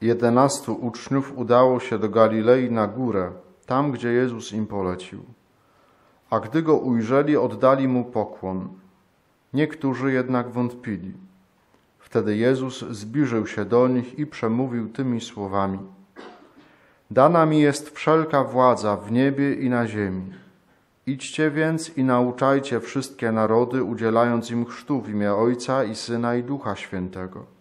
Jedenastu uczniów udało się do Galilei na górę, tam gdzie Jezus im polecił. A gdy go ujrzeli, oddali mu pokłon. Niektórzy jednak wątpili. Wtedy Jezus zbliżył się do nich i przemówił tymi słowami: Dana mi jest wszelka władza w niebie i na ziemi. Idźcie więc i nauczajcie wszystkie narody, udzielając im chrztu w imię Ojca i Syna i Ducha Świętego.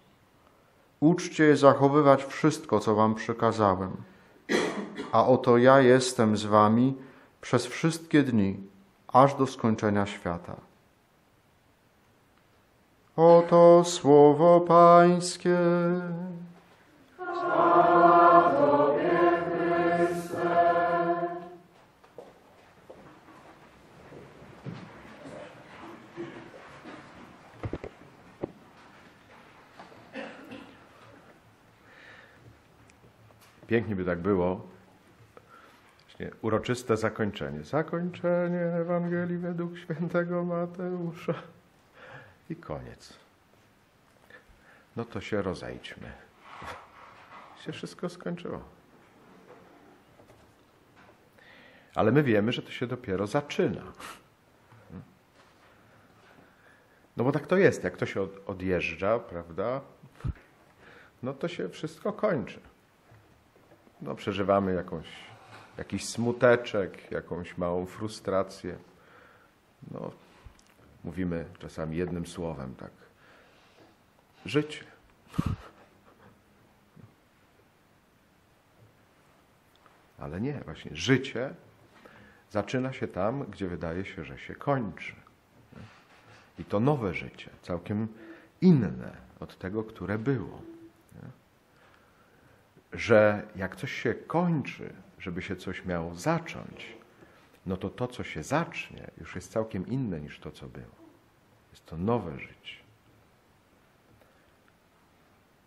Uczcie zachowywać wszystko, co wam przykazałem. A oto ja jestem z wami przez wszystkie dni, aż do skończenia świata. Oto słowo Pańskie. Pięknie by tak było. Właśnie uroczyste zakończenie. Zakończenie Ewangelii według świętego Mateusza. I koniec. No to się rozejdźmy. Się wszystko skończyło. Ale my wiemy, że to się dopiero zaczyna. No bo tak to jest. Jak ktoś odjeżdża, prawda? No to się wszystko kończy no, przeżywamy jakąś, jakiś smuteczek, jakąś małą frustrację. No, mówimy czasami jednym słowem tak. Życie. Ale nie, właśnie życie zaczyna się tam, gdzie wydaje się, że się kończy. I to nowe życie, całkiem inne od tego, które było że jak coś się kończy, żeby się coś miało zacząć, no to to, co się zacznie, już jest całkiem inne niż to, co było. Jest to nowe życie.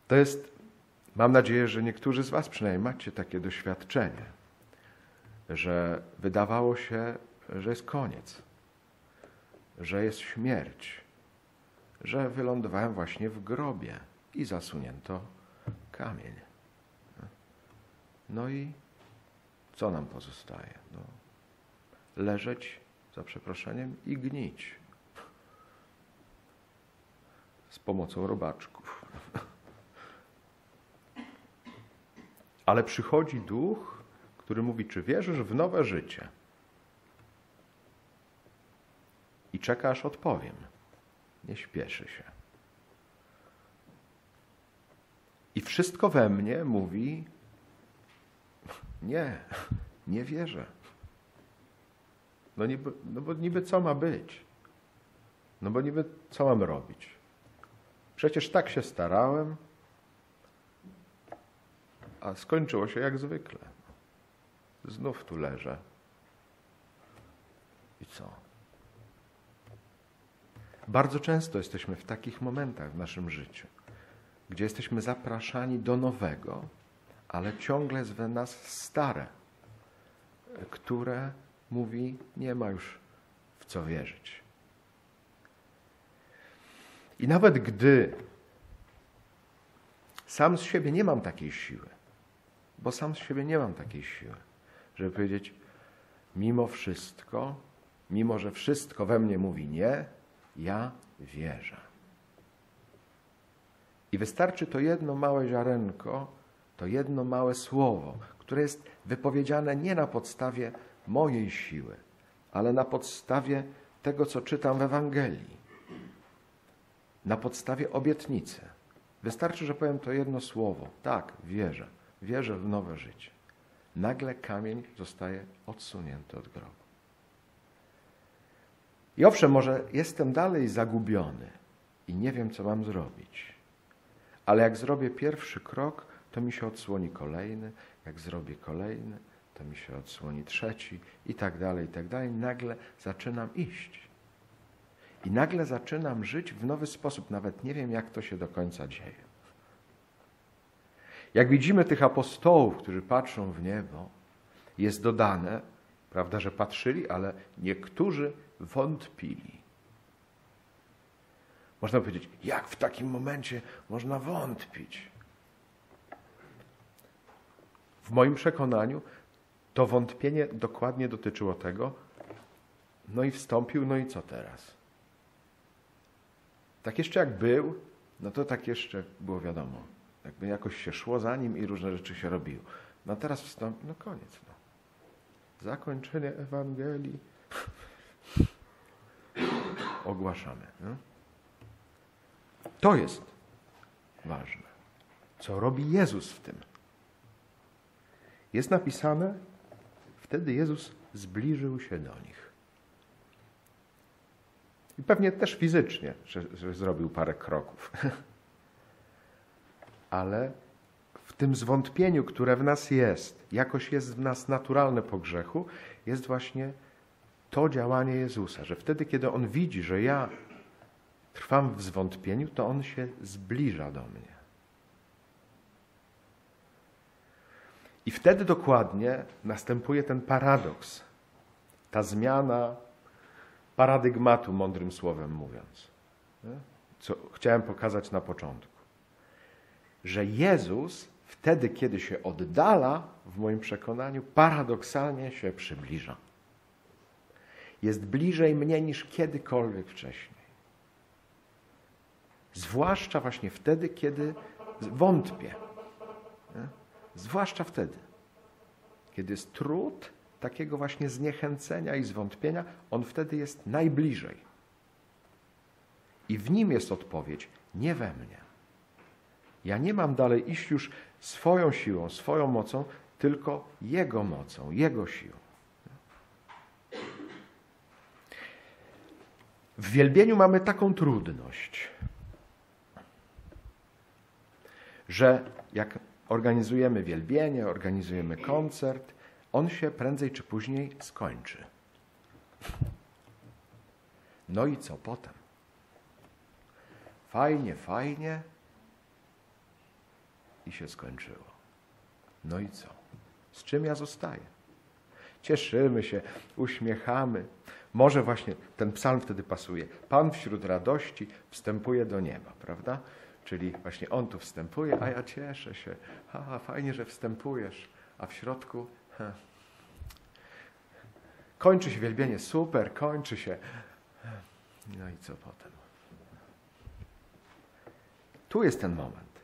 To jest, mam nadzieję, że niektórzy z Was przynajmniej macie takie doświadczenie, że wydawało się, że jest koniec, że jest śmierć, że wylądowałem właśnie w grobie i zasunięto kamień. No i co nam pozostaje? No, leżeć, za przeproszeniem, i gnić. Z pomocą robaczków. Ale przychodzi duch, który mówi, czy wierzysz w nowe życie? I czeka, aż odpowiem. Nie śpieszy się. I wszystko we mnie mówi, nie, nie wierzę. No, niby, no bo niby co ma być? No bo niby co mam robić? Przecież tak się starałem, a skończyło się jak zwykle. Znów tu leżę. I co? Bardzo często jesteśmy w takich momentach w naszym życiu, gdzie jesteśmy zapraszani do nowego, ale ciągle jest w nas stare, które mówi, nie ma już w co wierzyć. I nawet gdy sam z siebie nie mam takiej siły, bo sam z siebie nie mam takiej siły, żeby powiedzieć, mimo wszystko, mimo że wszystko we mnie mówi nie, ja wierzę. I wystarczy to jedno małe ziarenko, to jedno małe słowo, które jest wypowiedziane nie na podstawie mojej siły, ale na podstawie tego, co czytam w Ewangelii, na podstawie obietnicy. Wystarczy, że powiem to jedno słowo. Tak, wierzę. Wierzę w nowe życie. Nagle kamień zostaje odsunięty od grobu. I owszem, może jestem dalej zagubiony i nie wiem, co mam zrobić. Ale jak zrobię pierwszy krok, to mi się odsłoni kolejny, jak zrobię kolejny, to mi się odsłoni trzeci i tak dalej, i tak dalej. Nagle zaczynam iść. I nagle zaczynam żyć w nowy sposób. Nawet nie wiem, jak to się do końca dzieje. Jak widzimy tych apostołów, którzy patrzą w niebo, jest dodane, prawda, że patrzyli, ale niektórzy wątpili. Można powiedzieć, jak w takim momencie można wątpić? W moim przekonaniu to wątpienie dokładnie dotyczyło tego, no i wstąpił, no i co teraz? Tak jeszcze jak był, no to tak jeszcze było wiadomo. Jakby jakoś się szło za nim i różne rzeczy się robiło. No teraz wstąpił, no koniec. No. Zakończenie Ewangelii ogłaszamy. No? To jest ważne. Co robi Jezus w tym? Jest napisane, wtedy Jezus zbliżył się do nich. I pewnie też fizycznie, że, że zrobił parę kroków. Ale w tym zwątpieniu, które w nas jest, jakoś jest w nas naturalne po grzechu, jest właśnie to działanie Jezusa, że wtedy, kiedy On widzi, że ja trwam w zwątpieniu, to On się zbliża do mnie. I wtedy dokładnie następuje ten paradoks, ta zmiana paradygmatu, mądrym słowem mówiąc. Co chciałem pokazać na początku. Że Jezus wtedy, kiedy się oddala, w moim przekonaniu, paradoksalnie się przybliża. Jest bliżej mnie niż kiedykolwiek wcześniej. Zwłaszcza właśnie wtedy, kiedy wątpię. Nie? Zwłaszcza wtedy, kiedy jest trud takiego właśnie zniechęcenia i zwątpienia, on wtedy jest najbliżej. I w nim jest odpowiedź, nie we mnie. Ja nie mam dalej iść już swoją siłą, swoją mocą, tylko Jego mocą, Jego siłą. W wielbieniu mamy taką trudność, że jak organizujemy wielbienie, organizujemy koncert, on się prędzej czy później skończy. No i co potem? Fajnie, fajnie i się skończyło. No i co? Z czym ja zostaję? Cieszymy się, uśmiechamy. Może właśnie ten psalm wtedy pasuje. Pan wśród radości wstępuje do nieba, prawda? Czyli właśnie On tu wstępuje, a ja cieszę się. Ha, fajnie, że wstępujesz. A w środku ha. kończy się wielbienie, super, kończy się. No i co potem? Tu jest ten moment,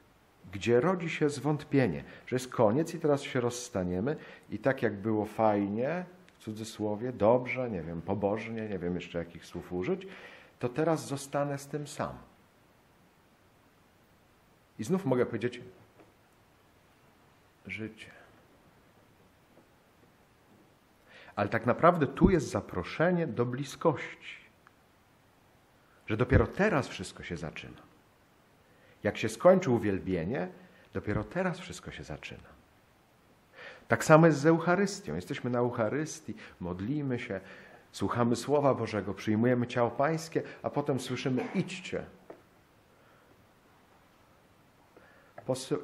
gdzie rodzi się zwątpienie, że jest koniec i teraz się rozstaniemy i tak jak było fajnie, w cudzysłowie, dobrze, nie wiem, pobożnie, nie wiem jeszcze jakich słów użyć, to teraz zostanę z tym sam. I znów mogę powiedzieć życie. Ale tak naprawdę tu jest zaproszenie do bliskości. Że dopiero teraz wszystko się zaczyna. Jak się skończy uwielbienie, dopiero teraz wszystko się zaczyna. Tak samo jest z Eucharystią. Jesteśmy na Eucharystii, modlimy się, słuchamy Słowa Bożego, przyjmujemy ciało Pańskie, a potem słyszymy idźcie,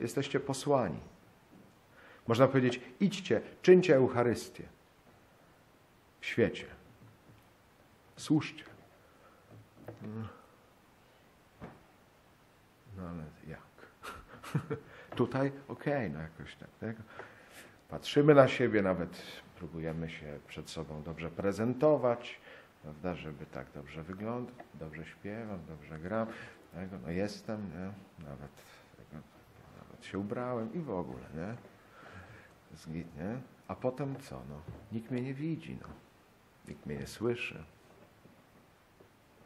jesteście posłani. Można powiedzieć, idźcie, czyńcie Eucharystię w świecie. Słuszcie. No ale jak? Tutaj okej, okay, no jakoś tak. tak. Patrzymy na siebie, nawet próbujemy się przed sobą dobrze prezentować, prawda, żeby tak dobrze wyglądać, dobrze śpiewam, dobrze gram, no jestem, nie? nawet się ubrałem i w ogóle, nie? Nie? A potem co? No, nikt mnie nie widzi, no. Nikt mnie nie słyszy.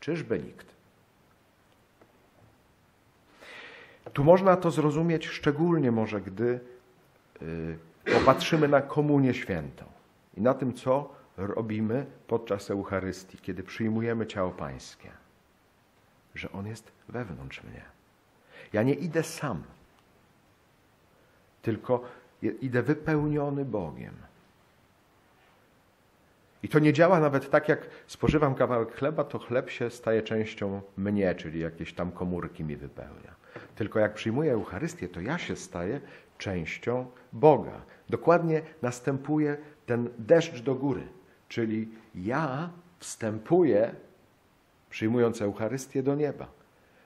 Czyżby nikt? Tu można to zrozumieć szczególnie może, gdy yy, popatrzymy na komunię świętą i na tym, co robimy podczas Eucharystii, kiedy przyjmujemy ciało Pańskie. Że On jest wewnątrz mnie. Ja nie idę sam tylko idę wypełniony Bogiem. I to nie działa nawet tak, jak spożywam kawałek chleba, to chleb się staje częścią mnie, czyli jakieś tam komórki mi wypełnia. Tylko jak przyjmuję Eucharystię, to ja się staję częścią Boga. Dokładnie następuje ten deszcz do góry, czyli ja wstępuję, przyjmując Eucharystię, do nieba.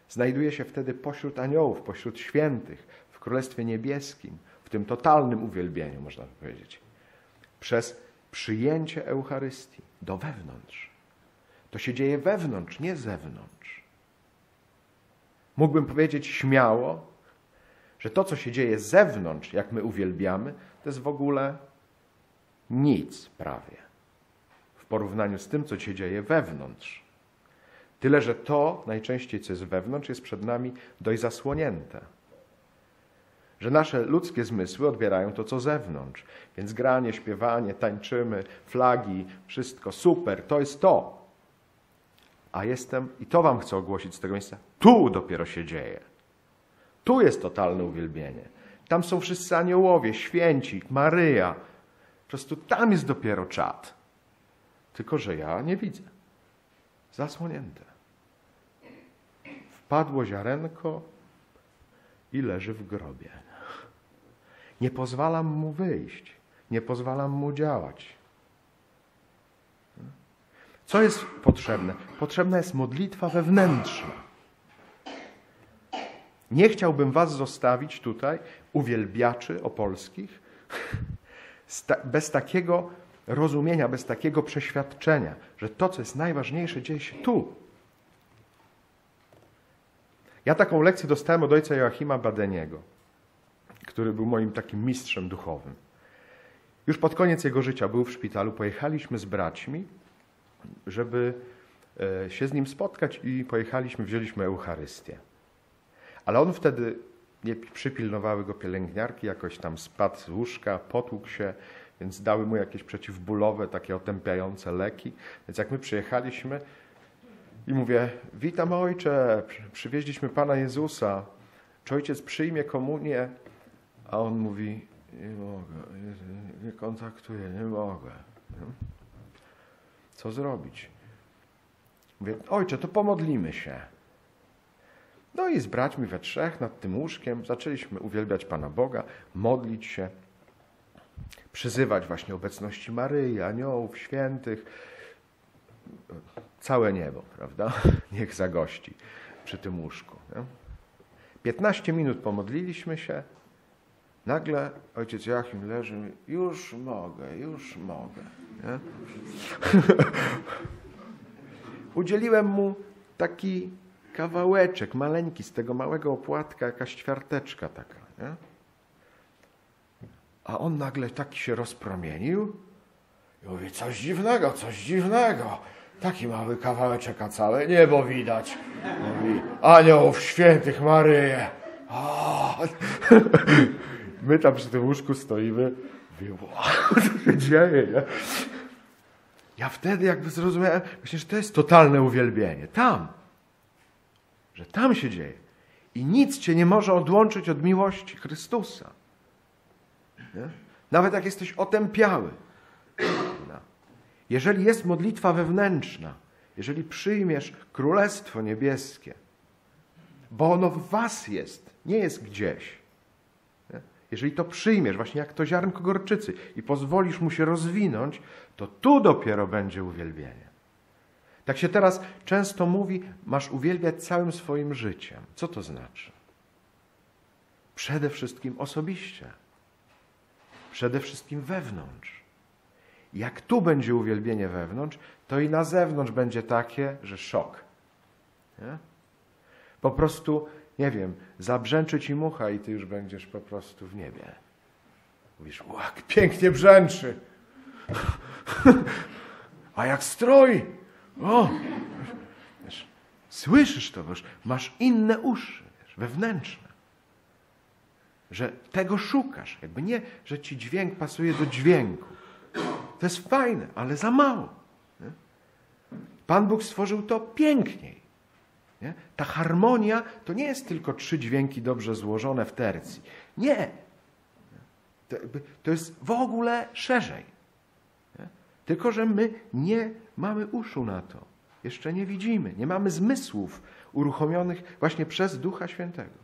Znajduję się wtedy pośród aniołów, pośród świętych, w Królestwie Niebieskim, w tym totalnym uwielbieniu, można powiedzieć, przez przyjęcie Eucharystii do wewnątrz. To się dzieje wewnątrz, nie zewnątrz. Mógłbym powiedzieć śmiało, że to, co się dzieje z zewnątrz, jak my uwielbiamy, to jest w ogóle nic prawie w porównaniu z tym, co się dzieje wewnątrz. Tyle, że to najczęściej, co jest wewnątrz, jest przed nami dość zasłonięte. Że nasze ludzkie zmysły odbierają to, co zewnątrz. Więc granie, śpiewanie, tańczymy, flagi, wszystko super, to jest to. A jestem, i to Wam chcę ogłosić z tego miejsca, tu dopiero się dzieje. Tu jest totalne uwielbienie. Tam są wszyscy aniołowie, święci, Maryja. Po prostu tam jest dopiero czat. Tylko, że ja nie widzę. Zasłonięte. Wpadło ziarenko i leży w grobie. Nie pozwalam mu wyjść. Nie pozwalam mu działać. Co jest potrzebne? Potrzebna jest modlitwa wewnętrzna. Nie chciałbym was zostawić tutaj, uwielbiaczy opolskich, bez takiego rozumienia, bez takiego przeświadczenia, że to, co jest najważniejsze, dzieje się tu. Ja taką lekcję dostałem od ojca Joachima Badeniego, który był moim takim mistrzem duchowym. Już pod koniec jego życia był w szpitalu, pojechaliśmy z braćmi, żeby e, się z nim spotkać i pojechaliśmy, wzięliśmy Eucharystię. Ale on wtedy nie przypilnowały go pielęgniarki, jakoś tam spadł z łóżka, potłukł się, więc dały mu jakieś przeciwbólowe, takie otępiające leki. Więc jak my przyjechaliśmy i mówię, witam ojcze, przywieźliśmy Pana Jezusa, czy ojciec przyjmie komunię? A on mówi, nie mogę, nie, kontaktuję, nie mogę. Co zrobić? Mówię, ojcze, to pomodlimy się. No i z braćmi we trzech nad tym łóżkiem zaczęliśmy uwielbiać Pana Boga, modlić się, przyzywać właśnie obecności Maryi, aniołów, świętych. Całe niebo, prawda? Niech zagości przy tym łóżku. Nie? 15 minut pomodliliśmy się. Nagle ojciec Joachim leży, już mogę, już mogę. Udzieliłem mu taki kawałeczek maleńki z tego małego opłatka, jakaś ćwiarteczka taka. Nie? A on nagle tak się rozpromienił i mówi, coś dziwnego, coś dziwnego. Taki mały kawałeczek, a całe niebo widać. Mówi, aniołów świętych Maryję. My tam przy tym łóżku stoimy. Mówię, wow, co się dzieje, nie? Ja wtedy jakby zrozumiałem, myślę, że to jest totalne uwielbienie. Tam że tam się dzieje. I nic cię nie może odłączyć od miłości Chrystusa. Nie? Nawet jak jesteś otępiały. No. Jeżeli jest modlitwa wewnętrzna, jeżeli przyjmiesz Królestwo Niebieskie, bo ono w was jest, nie jest gdzieś. Jeżeli to przyjmiesz, właśnie jak to ziarnko gorczycy i pozwolisz mu się rozwinąć, to tu dopiero będzie uwielbienie. Tak się teraz często mówi, masz uwielbiać całym swoim życiem. Co to znaczy? Przede wszystkim osobiście. Przede wszystkim wewnątrz. Jak tu będzie uwielbienie wewnątrz, to i na zewnątrz będzie takie, że szok. Nie? Po prostu, nie wiem, zabrzęczy ci mucha i ty już będziesz po prostu w niebie. Mówisz, jak pięknie brzęczy. A jak stroi. O! Wiesz, słyszysz to, wiesz, masz inne uszy, wiesz, wewnętrzne. Że tego szukasz. Jakby nie, że ci dźwięk pasuje do dźwięku. To jest fajne, ale za mało. Nie? Pan Bóg stworzył to piękniej. Nie? Ta harmonia to nie jest tylko trzy dźwięki dobrze złożone w tercji. Nie. To, to jest w ogóle szerzej. Tylko, że my nie mamy uszu na to. Jeszcze nie widzimy, nie mamy zmysłów uruchomionych właśnie przez Ducha Świętego,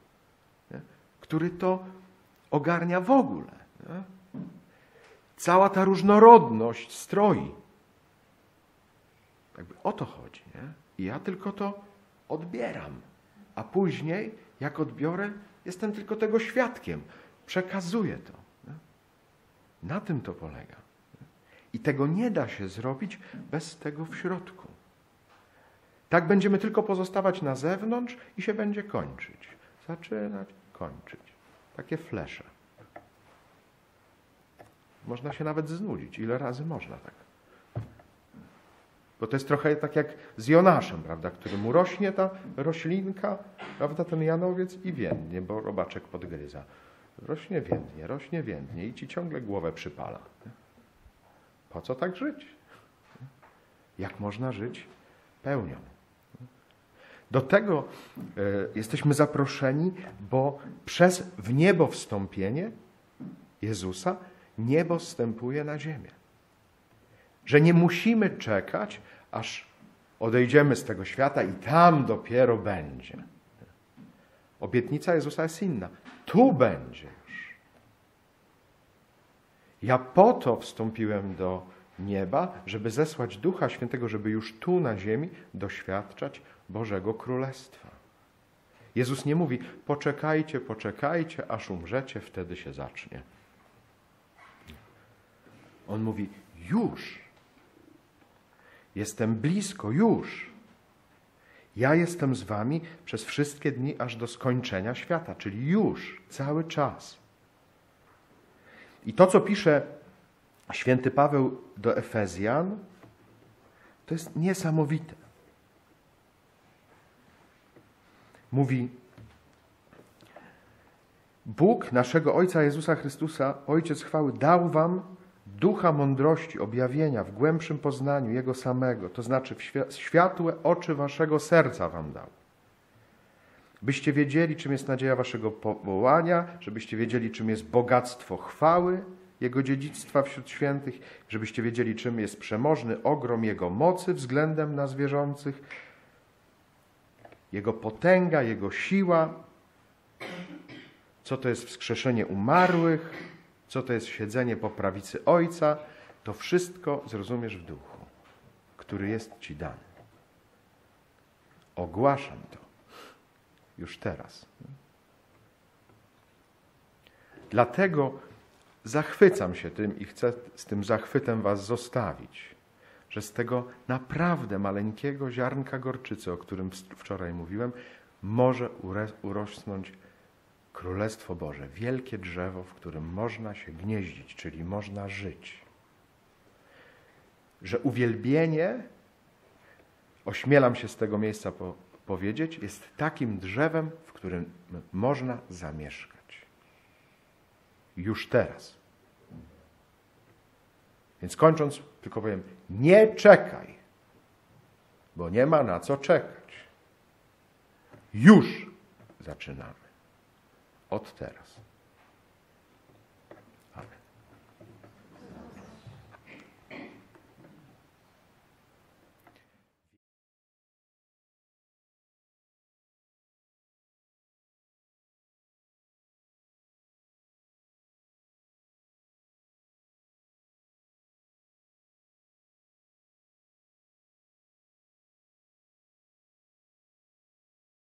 nie? który to ogarnia w ogóle. Nie? Cała ta różnorodność stroi. Jakby o to chodzi. Nie? I ja tylko to odbieram. A później, jak odbiorę, jestem tylko tego świadkiem. przekazuje to. Na tym to polega. I tego nie da się zrobić bez tego w środku. Tak będziemy tylko pozostawać na zewnątrz i się będzie kończyć. Zaczynać, kończyć. Takie flesze. Można się nawet znudzić. Ile razy można tak? Bo to jest trochę tak jak z Jonaszem, prawda, któremu rośnie ta roślinka, prawda, ten Janowiec i więdnie, bo robaczek podgryza. Rośnie więdnie, rośnie więdnie i ci ciągle głowę przypala. Po co tak żyć? Jak można żyć pełnią? Do tego e, jesteśmy zaproszeni, bo przez w niebo wstąpienie Jezusa niebo wstępuje na ziemię. Że nie musimy czekać, aż odejdziemy z tego świata i tam dopiero będzie. Obietnica Jezusa jest inna. Tu będzie już. Ja po to wstąpiłem do nieba, żeby zesłać Ducha Świętego, żeby już tu na ziemi doświadczać Bożego Królestwa. Jezus nie mówi, poczekajcie, poczekajcie, aż umrzecie, wtedy się zacznie. On mówi, już. Jestem blisko, już. Ja jestem z wami przez wszystkie dni aż do skończenia świata, czyli już, cały czas. I to, co pisze święty Paweł do Efezjan, to jest niesamowite. Mówi: Bóg naszego Ojca Jezusa Chrystusa, Ojciec chwały, dał wam ducha mądrości, objawienia w głębszym poznaniu Jego samego, to znaczy w świ- światłe oczy waszego serca wam dał. Byście wiedzieli, czym jest nadzieja waszego powołania, żebyście wiedzieli, czym jest bogactwo chwały Jego dziedzictwa wśród świętych, żebyście wiedzieli, czym jest przemożny ogrom Jego mocy względem nas wierzących, Jego potęga, Jego siła, co to jest wskrzeszenie umarłych, co to jest siedzenie po prawicy Ojca, to wszystko zrozumiesz w duchu, który jest Ci dany. Ogłaszam to już teraz. Dlatego zachwycam się tym i chcę z tym zachwytem Was zostawić, że z tego naprawdę maleńkiego ziarnka gorczycy, o którym wczoraj mówiłem, może urosnąć Królestwo Boże, wielkie drzewo, w którym można się gnieździć, czyli można żyć. Że uwielbienie, ośmielam się z tego miejsca po, powiedzieć, jest takim drzewem, w którym można zamieszkać. Już teraz. Więc kończąc, tylko powiem, nie czekaj, bo nie ma na co czekać. Już zaczynamy. Od teraz.